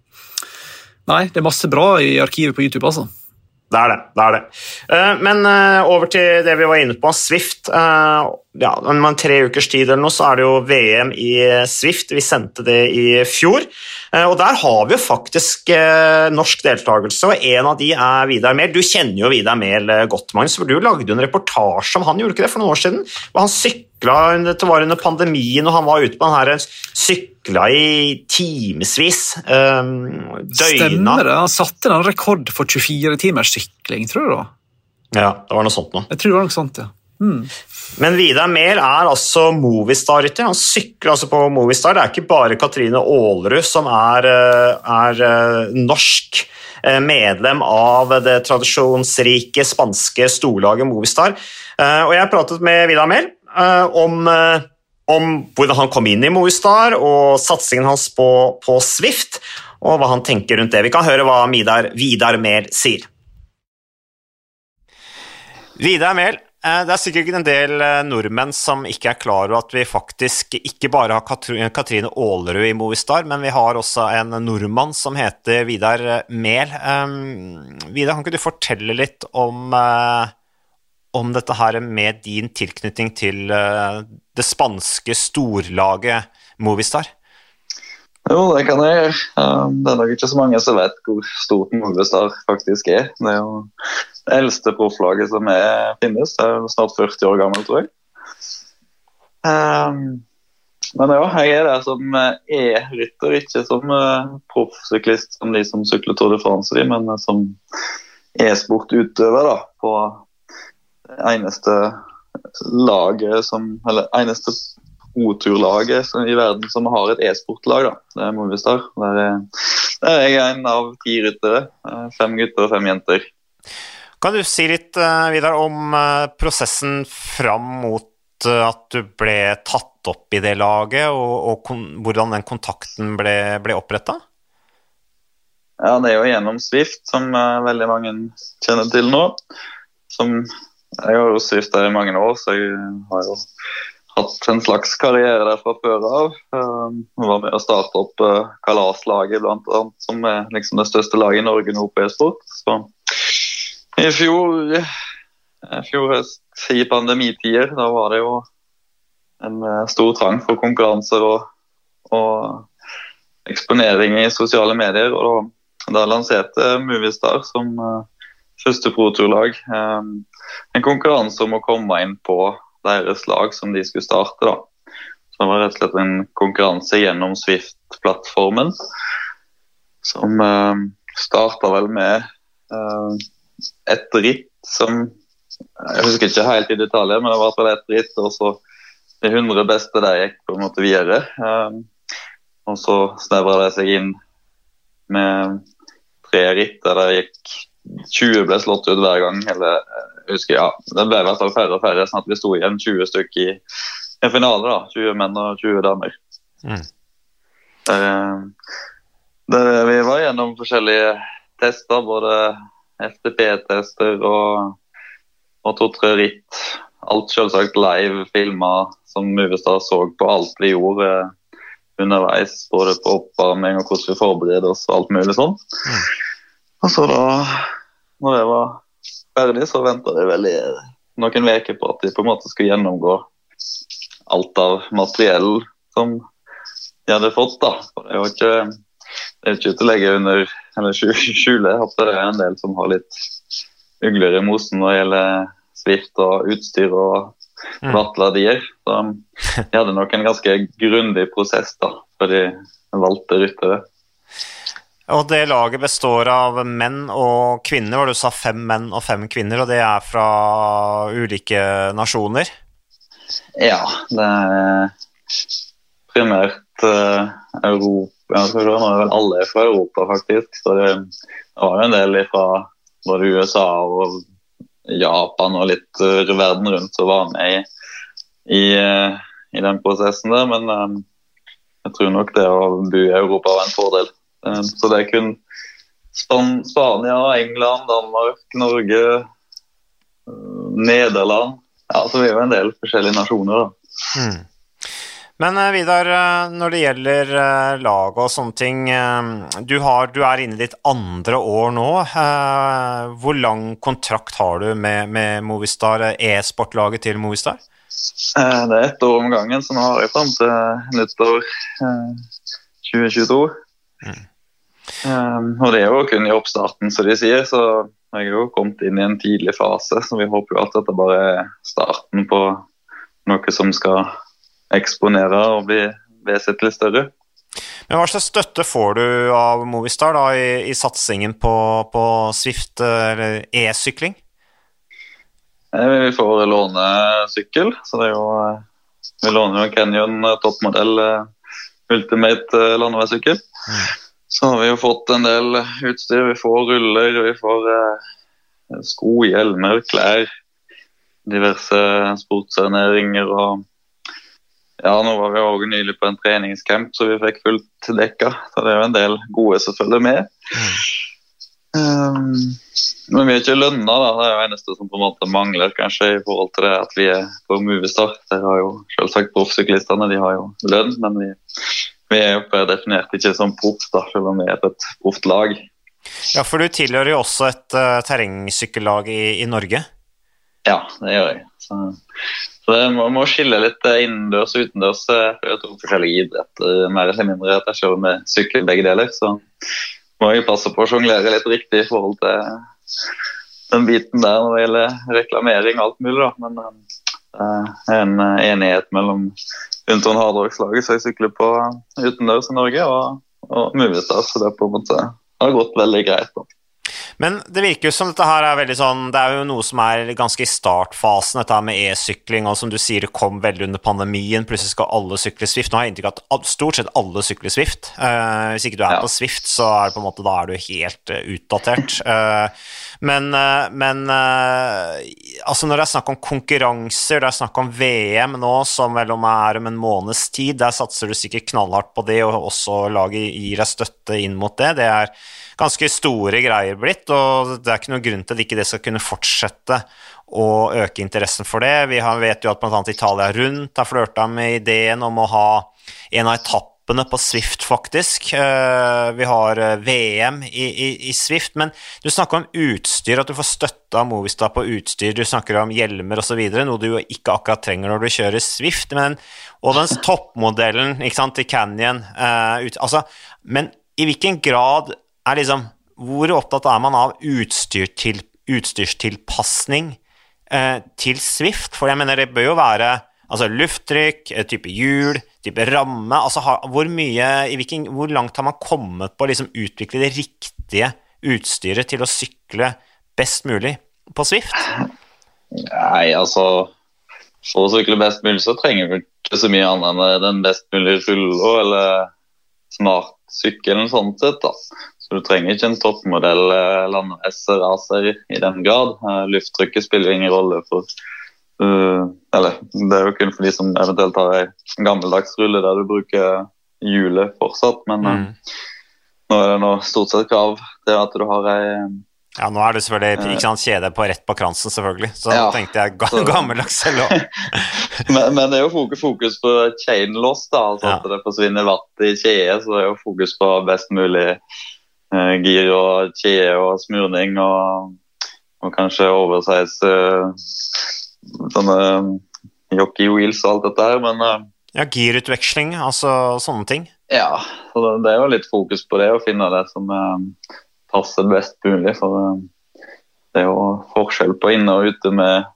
Nei, det er masse bra i arkivet på YouTube, altså. Det er det. det er det. Uh, men uh, over til det vi var inne på, Swift. Ja, Om tre ukers tid eller noe, så er det jo VM i Swift. Vi sendte det i fjor. Og der har vi jo faktisk norsk deltakelse, og en av de er Vidar Mehl. Du kjenner jo Vidar Mehl godt, Magnus, for du lagde jo en reportasje om han, gjorde ikke det, for noen år siden? Hvor han sykla, det var under pandemien, og han var ute på den her sykla i timevis. Døgna. Stemmer det. Han satte en rekord for 24 timers sykling, tror du da? Ja, det var noe sånt noe. Jeg tror det var noe sånt, ja. Men Vidar Mehl er altså Movistar-rytter. Han sykler altså på Movistar. Det er ikke bare Katrine Aalerud som er, eh, er eh, norsk eh, medlem av det tradisjonsrike spanske storlaget Movistar. Og jeg pratet med Vidar Mehl om, om, hvordan han kom inn i Movistar og satsingen hans på, på, Swift, og hva han tenker rundt det. Vi kan høre hva Vidar, Vidar Mehl sier. Vidar Mehl, Eh, det er sikkert en del eh, nordmenn som ikke er klar over at vi faktisk ikke bare har Katrine Aalerud i Movistar, men vi har også en nordmann som heter Vidar Mehl. Vidar, kan ikke du fortelle litt om, uh, om dette her med din tilknytning til det spanske storlaget Movistar? Jo, det kan jeg gjøre. Det er nok ikke så mange som vet hvor stort Movistar faktisk er. Det er jo det eldste profflaget som er, finnes. Det er snart 40 år gammel, tror jeg. Um, men ja, jeg er der som eh, e-rytter, ikke som uh, proffsyklist som de som sykler Tour de France, men uh, som e-sportutøver da, på det eneste laget som Eller eneste O-turlaget i verden som har et e-sportlag. da, Det er Movistar. Der er, der er jeg en av ti ryttere. Fem gutter og fem jenter. Kan du si litt, eh, Vidar, om eh, prosessen fram mot at du ble tatt opp i det laget, og, og hvordan den kontakten ble, ble oppretta? Ja, det er jo gjennom Swift, som uh, veldig mange kjenner til nå. Som, jeg har jo Swift der i mange år, så jeg har jo hatt en slags karriere der fra før av. Uh, var med å starte opp uh, Kalaslaget, blant annet, som er liksom det største laget i Norge nå på e-sport. Så i fjor, i fjor i pandemitider, da var det jo en uh, stor trang for konkurranser og, og eksponering i sosiale medier. og da da lanserte Movistar som uh, første proturlag um, en konkurranse om å komme inn på deres lag som de skulle starte. da. Så det var rett og slett en konkurranse gjennom Swift-plattformen. Som uh, starta vel med et ritt som Jeg husker ikke helt i detalj, men det var i hvert fall et ritt. Og så de 100 beste der gikk på en måte videre. Um, og så snevra det seg inn med tre ritt der det gikk 20 ble slått ut hver gang. Eller, jeg husker, ja, Det ble i hvert fall færre og færre, sånn at vi sto igjen 20 stykker i en finale. da, 20 menn og 20 damer. Mm. Der, der vi var gjennom forskjellige tester, både FTP-tester og, og to-tre ritt. Alt selvsagt live filma som Movestad så på alt vi gjorde underveis. Både på oppvarming og hvordan vi forbereder oss og alt mulig sånn. Mm. Og så da, når det var ferdig, så venta de vel noen uker på at de på en måte skulle gjennomgå alt av materiell som de hadde fått. da. For det var ikke, det er ikke til å legge under eller skjule at det er en del som har litt ugler i mosen når det gjelder svift og utstyr og Mm. wattverdier. Så de hadde nok en ganske grundig prosess da, for de valgte ryttere. Og det laget består av menn og kvinner, og du sa fem menn og fem kvinner, og det er fra ulike nasjoner? Ja, det er primært uh, Europa tror det var vel alle fra Europa, faktisk. Så det, var jo en del fra både USA og Japan og litt uh, verden rundt som var med i, i, uh, i, den prosessen der. Men um, jeg tror nok det å bo i Europa var en fordel. Um, så det er kun Span Spania, England, Danmark, Norge, uh, Nederland. Ja, så vi er jo en del forskjellige nasjoner, da. Mm. Men Vidar, når det gjelder lag og sånne ting du, har, du, er inne i ditt andre år nå. Hvor lang kontrakt har du med, med Movistar, e-sportlaget til Movistar? Det er ett år om gangen, så nå har jeg fram til nyttår 2022. Mm. Og det er jo kun i oppstarten, som de sier. så jeg har jo kommet inn i en tidlig fase, så vi håper jo at dette bare er starten på noe som skal eksponere og bli vesentlig større. Men Hva slags støtte får du av Movistar da, i, i satsingen på, på Swift eller e-sykling? Vi får låne sykkel, så det er jo Vi låner jo Canyon toppmodell Ultimate landeveissykkel. Mm. Så har vi jo fått en del utstyr. Vi får ruller, vi får sko, hjelmer, klær. Diverse sportsernæringer og ja, nå var vi også nylig på en treningscamp, så vi fikk fullt dekka. Så det er jo en del gode som følger med. Mm. Um, men vi er ikke lønna, da. Det er jo eneste som på en måte mangler kanskje i forhold til det at vi er på Movistar. Der har jo selvsagt proffsyklistene de har jo lønn, men vi, vi er jo definert ikke som proff, da, selv om vi er et proft lag. Ja, for du tilhører jo også et uh, terrengsykkellag i, i Norge? Ja, det gjør jeg. Så så det må, skille litt innendørs og utendørs. Jeg tror forskjellige idretter mer eller mindre at jeg kjører med sykkel begge deler. Så må jeg passe på å sjonglere litt riktig i forhold til den biten der når det gjelder reklamering og alt mulig. da. Men det er en enighet mellom Unton Hardrockslaget som jeg sykler på utendørs i Norge, og, og Movistar. Så det på en måte har gått veldig greit. da. Men det virker jo som dette her er veldig sånn Det er jo noe som er ganske i startfasen, dette her med e-sykling, og som du sier, det kom veldig under pandemien. Plutselig skal alle sykle Swift. Nå har jeg inntrykk av at stort sett alle sykler Swift. Uh, hvis ikke du er ja. på Swift, så er det på en måte da er du helt uh, utdatert. Uh, Men, eh, men eh, altså når det er snakk om konkurranser, det er snakk om VM nå, som vel om er om en måneds tid, der satser du sikkert knallhardt på det, og også laget gir deg støtte inn mot det. Det er ganske store greier blitt, og det er ikke noen grunn til at ikke det skal kunne fortsette å øke interessen for det. Vi vet jo at bl.a. Italia Rundt har flørta med ideen om å ha en av etappene på Swift, faktisk. Eh, vi har eh, VM i, i, i, Swift, men du snakker om utstyr, at du får støtte av Movistar på utstyr. Du snakker om hjelmer osv., noe du ikke akkurat trenger når du kjører Swift. Men, og den toppmodellen ikke sant, til Canyon uh, ut, altså, Men i hvilken grad er liksom Hvor opptatt er man av utstyr til, utstyrstilpasning uh, til Swift? For jeg mener, det bør jo være altså lufttrykk, type hjul type ramme? Altså, hvor, mye, hvilken, hvor langt har man kommet på å liksom, utvikle det riktige utstyret til å sykle best mulig på Swift? Nei, altså For å sykle best mulig så trenger vi ikke så mye annet enn den best mulige rulla eller smartsykkelen sånn sett. da. Så Du trenger ikke en toppmodell eller en S-racer i den grad. Eh, lufttrykket spiller ingen rolle for Uh, eller det er jo kun for de som eventuelt har ei gammeldags rulle der du bruker hjulet fortsatt, men uh, nå er det nå stort sett krav til at du har ei ja, nå er det selvfølgelig ikke sant, kjede på rett på kransen, selvfølgelig. Så ja, tenkte jeg ga gammeldags selv òg. men, men, det er jo fokus, på chain loss, da, altså ja. at det forsvinner vatt i kjede. Så det er jo fokus på best mulig uh, gir og kjede og smurning og, og kanskje oversize uh, sånne um, jockey wheels og alt dette her, men uh, Ja, girutveksling, altså sånne ting? Ja, så det, det, er jo litt fokus på det, å finne det som uh, passer best mulig. For det er jo forskjell på inne og ute med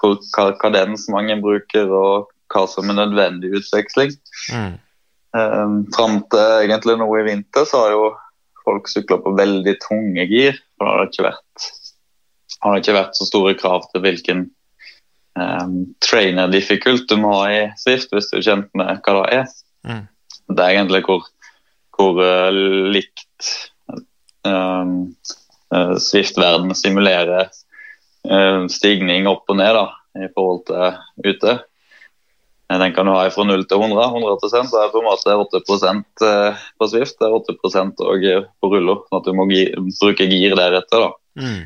hva kadens mange bruker, og hva som er nødvendig utveksling. Mm. Um, fram til egentlig nå i vinter så har jo folk sykla på veldig tunge gir. for da har ikke vært, har det ikke vært så store krav til hvilken um, trainer difficult du må ha i Swift hvis du er kjent med hva det er. Mm. Det er egentlig hvor, hvor uh, likt um, uh, Swift-verden simulerer uh, stigning opp og ned da, i forhold til ute. Den kan du ha fra 0 til 100. 100 så er på en måte 8% på Swift, det er 8 òg på ruller. Sånn at du må bruke gir deretter. da. Mm.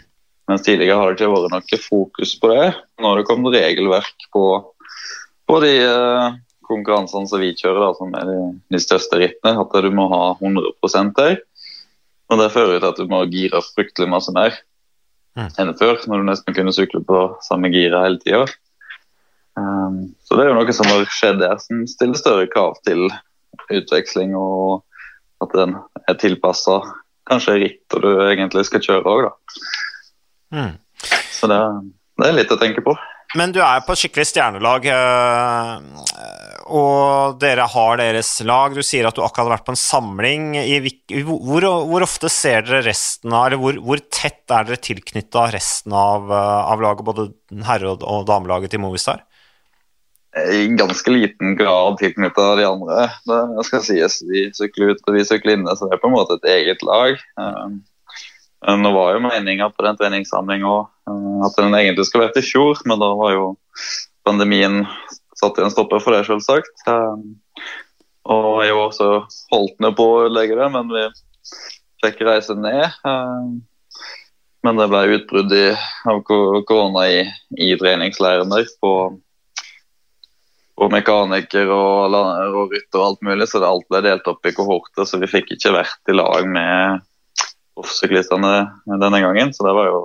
Mens tidligere har det ikke vært noe fokus på det. Nå har det kommet regelverk på, på de uh, konkurransene som vi kjører, da, som er de, de, største rittene, at du må ha 100 der. Og Det fører til at du må gire fryktelig masse mer mm. enn før, når du nesten kunne sykle på samme giret hele tida. Um, så det er jo noe som har skjedd der, som stiller større krav til utveksling, og at den er tilpassa kanskje ritt og du egentlig skal kjøre òg, da. Mm. Så det, det, er litt å tenke på. Men du er på et skikkelig stjernelag, eh, og dere har deres lag. Du sier at du akkurat har vært på en samling. Hvor, hvor ofte ser dere resten av Eller hvor, hvor tett er dere tilknytta resten av, eh, av, laget, både herre- og damelaget til Movistar? I ganske liten grad tilknytta de andre. Det skal sies. Vi sykler ut og vi sykler inne, så det er på en måte et eget lag. Eh, nå var jo meninga på den treningssamlinga eh, at den egentlig skulle vært i fjor, men da var jo pandemien satt i en stopper for det, selvsagt. Eh, og i år så holdt den på å legge det, men vi fikk reise ned. Men det ble utbrudd av korona i, i treningsleiren der på, på mekaniker og, og rytter og alt mulig, så det alt ble delt opp i kohorter, så vi fikk ikke vært i lag med proffsyklistene denne gangen. Så det var jo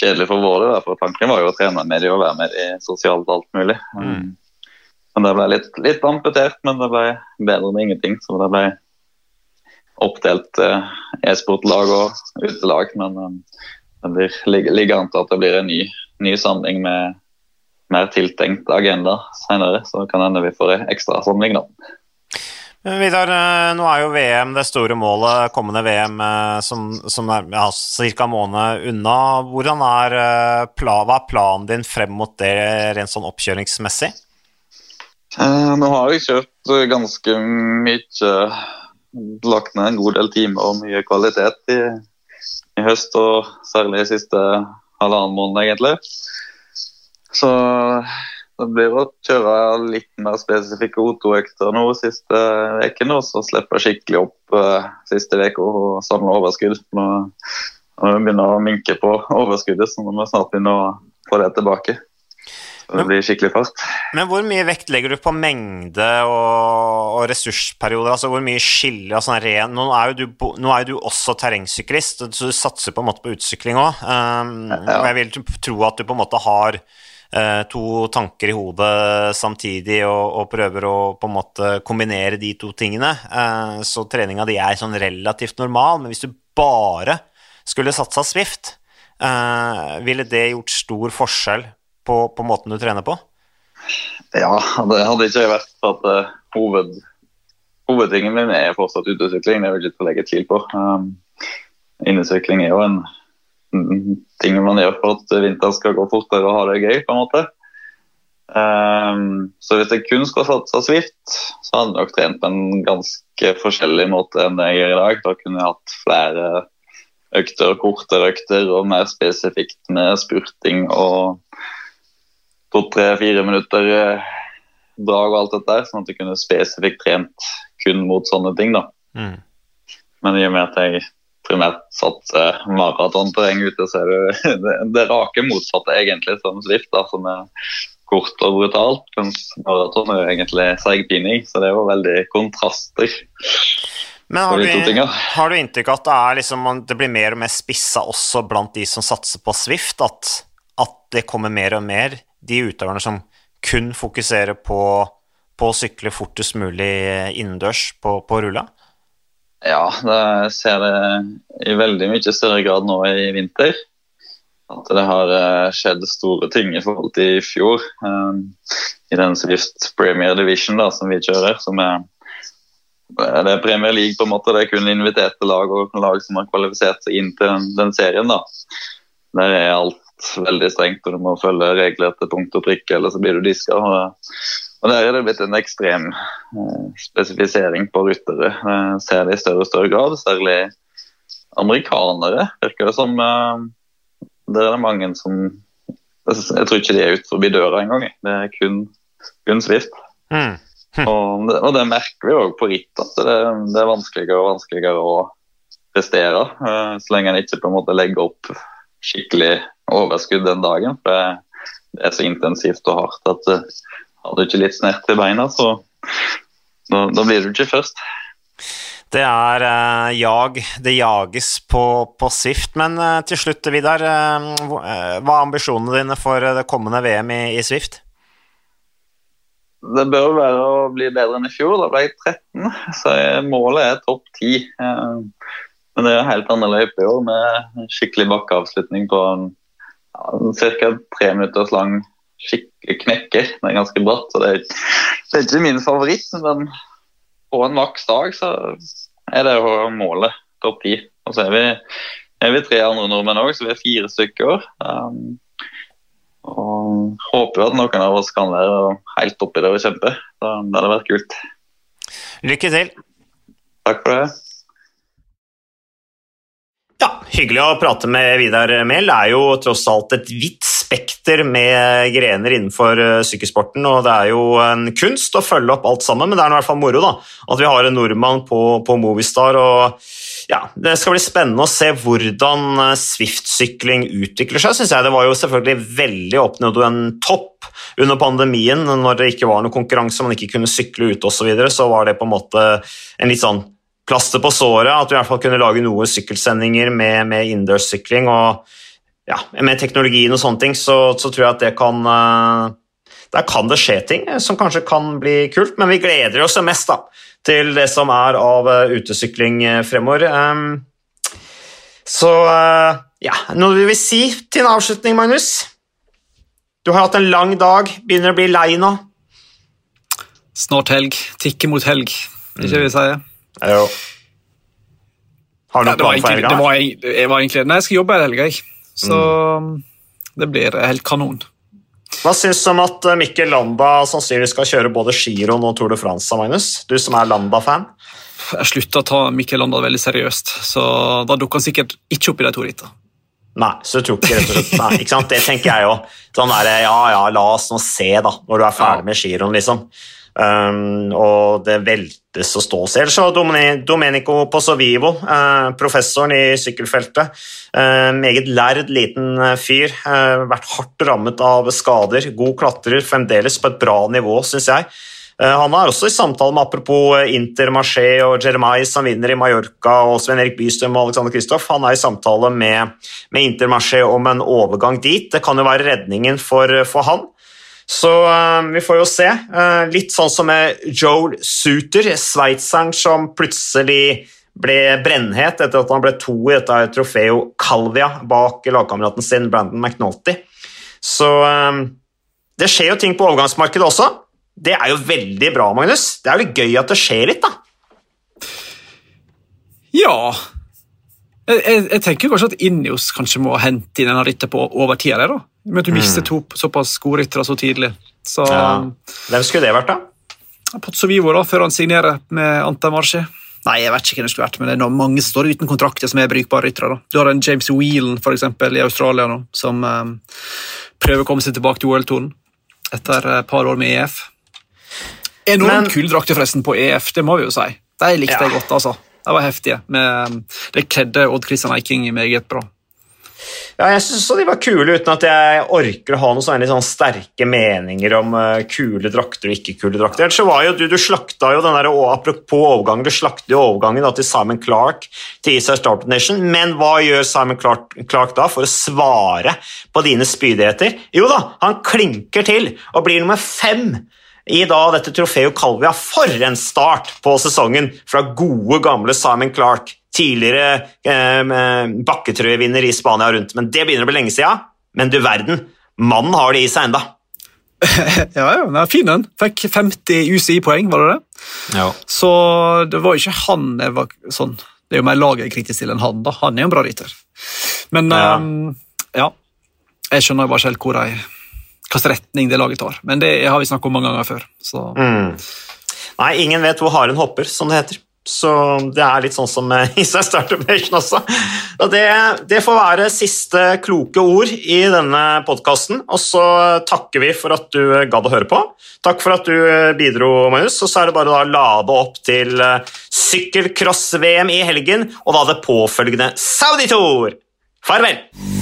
kjedelig for vår Der, For tanken var jo å trene med dem og være med dem sosialt alt mulig. Mm. Men det ble litt, litt, amputert, men det ble bedre enn ingenting. Så det ble oppdelt eh, e-sportlag og utelag. Men eh, det blir, ligger an til at det blir en ny, ny samling med mer tiltenkt agenda senere. Så kan hende vi får en ekstra samling da. Vidar, eh, nå er jo VM det store målet, kommende VM eh, som, som er ja, ca. en måned unna. Hvordan er, eh, hva er planen din frem mot det rent sånn oppkjøringsmessig? nå har jeg kjørt ganske mye Lagt ned en god del timer og mye kvalitet i, i høst, og særlig i siste halvannen måned, egentlig. Så det blir å kjøre litt mer spesifikke O2-økter nå siste uken, og så slippe skikkelig opp uh, siste uka og samle overskudd. Nå, når vi begynner å minke på overskuddet, så må vi snart begynne å få det tilbake. Så det blir skikkelig fart. Men hvor mye vekt legger du på mengde og, og ressursperioder? Altså hvor mye skiller altså, ren Nå er du, nå er jo du også terrengsyklist, så du satser på en måte på utsykling òg. Um, Ja. Og jeg vil tro at du på en måte har to tanker i hodet samtidig og, og prøver å på en måte kombinere de to tingene. Eh, så treninga di er sånn relativt normal, men hvis du bare skulle satsa Swift, eh, ville det gjort stor forskjell på, på måten du trener på? Ja, det hadde ikke vært at eh, hoved, hovedtingen min er fortsatt utesykling. Det er jeg ikke legge tvil på. Um, innesykling er jo en ting man gjør for at vinteren skal gå fortere og ha det gøy, på en måte. Um, så hvis jeg kun skulle satsa Swift, så hadde jeg nok trent på en ganske forskjellig måte enn det jeg gjør i dag. Da kunne jeg hatt flere økter, kortere økter og mer spesifikt med spurting og to, tre, fire minutter eh, drag og alt dette der, sånn at jeg kunne spesifikt trent kun mot sånne ting. da. Mm. Men i og med at jeg primært satser maratonterreng ute, så er det det, det rake motsatte egentlig som Swift, da, som er kort og brutalt. Mens maraton er jo egentlig seigpining, så det er jo veldig kontraster Men har du, har du inntrykk av at det, er liksom, det blir mer og mer spissa også blant de som satser på Swift? At, at det kommer mer og mer de utøverne som kun fokuserer på, på å sykle fortest mulig innendørs på, på rulla? Ja, jeg ser det i veldig mye større grad nå i vinter. At det har eh, skjedd store ting i forhold til i fjor. Um, I den Swift Premier Division da, som vi kjører, som er det er Premier League på en måte, det er kun inviterte lag og lag som har kvalifisert seg inn til den, den serien. da. Der er alt veldig strengt, og du må følge regler til punkt og prikke, eller så blir du diska. Og, og der er det blitt en ekstrem eh, spesifisering på ryttere. Jeg ser det i større og større grad, særlig amerikanere. virker det som. Eh, der er det mange som Jeg tror ikke de er ute forbi døra engang. Det er kun, kun Swift. Mm. Og det, og det merker vi òg på ritt, at det, det er vanskeligere og vanskeligere å prestere. eh, så lenge en ikke på en måte legger opp skikkelig overskudd den dagen. For det, er så intensivt og hardt at eh, har du ikke litt snert i beina, så da, da blir du ikke først. Det er eh, jag. Det jages på, på Swift. Men eh, til slutt, Vidar, eh, eh, hva er ambisjonene dine for eh, det kommende VM i, i Swift? Det bør være å bli bedre enn i fjor. Da ble jeg 13, så jeg- målet er topp 10. Eh, Men det er helt annen løype i år, med skikkelig bakkeavslutning på en ja, ca. tre minutters lang skikkelig knekker. Det er ganske bratt, så det er, det er ikke min favoritt. Men på en maks dag så er det jo målet topp 10. Og så er vi, er vi tre andre nordmenn òg, så vi er fire stykker. Um, og håper at noen av oss kan være helt oppi det og kjempe. Da det hadde vært kult. Lykke til. Takk for det. Ja, hyggelig å prate med Vidar Mehl. Det er jo tross alt et vidt spekter med grener innenfor eh, sykkelsporten, og det er jo en kunst å følge opp alt sammen, men det er i hvert fall moro da, at vi har en nordmann på, på Movistar. og ja, Det skal bli spennende å se hvordan eh, Swift-sykling utvikler seg. Synes jeg Det var jo selvfølgelig veldig oppnådd en topp under pandemien, når det ikke var noe konkurranse, man ikke kunne sykle ute osv., så, videre, så var det på en måte en litt sånn plaster på såret, at vi i hvert fall kunne lage noen sykkelsendinger med, med innendørssykling. og ja, Med teknologien og sånne ting, så, så tror jeg at det kan eh, Der kan det skje ting som kanskje kan bli kult, men vi gleder oss mest da, til det som er av eh, utesykling eh, fremover. Um, så ja, noe du vil si til en avslutning, Magnus? Du har hatt en lang dag, begynner å bli lei nå. Snart helg. Tikke mot helg, ikke vi sier? Jo. Har du noe noen plan for helga? det, var, egentlig- det var egentlig Nei, jeg skal jobbe i helga, jeg. Så det blir helt kanon. Hva syns du om at eh, Mikkel Landa sannsynligvis skal kjøre både Giron og Tour de France, Magnus? Du som er Landa-fan? jeg slutta å ta Mikkel Landa veldig seriøst, så da dukker han sikkert ikke opp i de to rittene. Nei, så du tror ikke rett og slett Nei, ikke sant? Det tenker jeg jo. Sånn der, ja, ja, la oss nå se, da, når du er ferdig med giroen, liksom. Um, og det veltes å stå selv. Så Domenico Pozzovivo, uh, professoren i sykkelfeltet, uh, meget lærd liten fyr, uh, vært hardt rammet av skader, god klatrer, fremdeles på et bra nivå, syns jeg. Eh, han er også i samtale med apropos Inter, Intermarché og Jeremais som vinner i Mallorca, og Sven Erik Bystøm og Alexander Kristoff. Han er i samtale med, med Intermarché om en overgang dit. Det kan jo være redningen for, for han. Så uh, vi får jo se. Uh, litt sånn som med Joel Suter, sveitseren som plutselig ble brennhet etter at han ble to i dette trofeo Calvia bak lagkameraten sin Brandon McNulty. Så uh, det skjer jo ting på overgangsmarkedet også. Det er jo veldig bra, Magnus. Det er jo gøy at det skjer litt, da. Ja. Jeg, jeg, jeg tenker kanskje at Ineos kanskje må hente inn en rytter på over tida der, da. Men at du mister mm. to såpass gode ryttere så tidlig. Så, ja. Hvem skulle det vært, da? Pozzovivo, da, før han signerer med Anta Marci. Nei, jeg vet ikke hvem det skulle vært, men det er mange som står uten kontrakter som er brukbare ryttere. Du har en James Whelan for eksempel, i Australia nå, som um, prøver å komme seg tilbake til OL-tonen etter et par år med EF. Enormt kule drakter forresten på EF, det må vi jo si. De likte ja. jeg godt. altså. De var heftige. Med, det kledde Odd Christian Eiking meget bra. Ja, jeg syns de var kule, uten at jeg orker å ha noen sånne, sånne sterke meninger om uh, kule drakter og ikke kule drakter. Ellers så var jo, Du, du slakta jo den der, Apropos overgangen, du slakter jo overgangen da, til Simon Clark til Israel Startup Nation, men hva gjør Simon Clark, Clark, da for å svare på dine spydigheter? Jo da, han klinker til og blir nummer fem i da dette trofeo Calvia. For en start på sesongen fra gode, gamle Simon Clark. Tidligere eh, bakketrøyevinner i Spania rundt. Men Det begynner å bli lenge siden. Men du verden, mannen har det i seg enda. ja, ja, den er fin den. Fikk 50 UCI-poeng, var det det? Ja. Så det var ikke han jeg var sånn Det er jo mer laget kritisk til enn han. da. Han er jo en bra rytter. Men ja. Um, ja. Jeg skjønner bare ikke helt hvor de hvilken retning det laget tar. Men det har vi snakket om mange ganger før. Mm. Nei, ingen vet hvor haren hopper, som det heter. Så det er litt sånn som Israel Startup Nation også. Det, det, får være siste kloke ord i denne podkasten. Og så takker vi for at du gadd å høre på. Takk for at du bidro, Magnus. Og så er det bare å lade opp til eh, sykkelcross-VM i helgen, og da det påfølgende Saudi-tour. Farvel!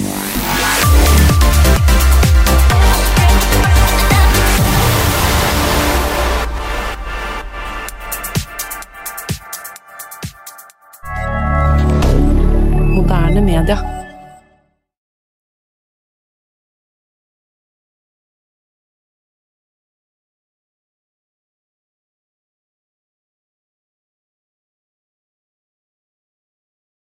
Moderne media.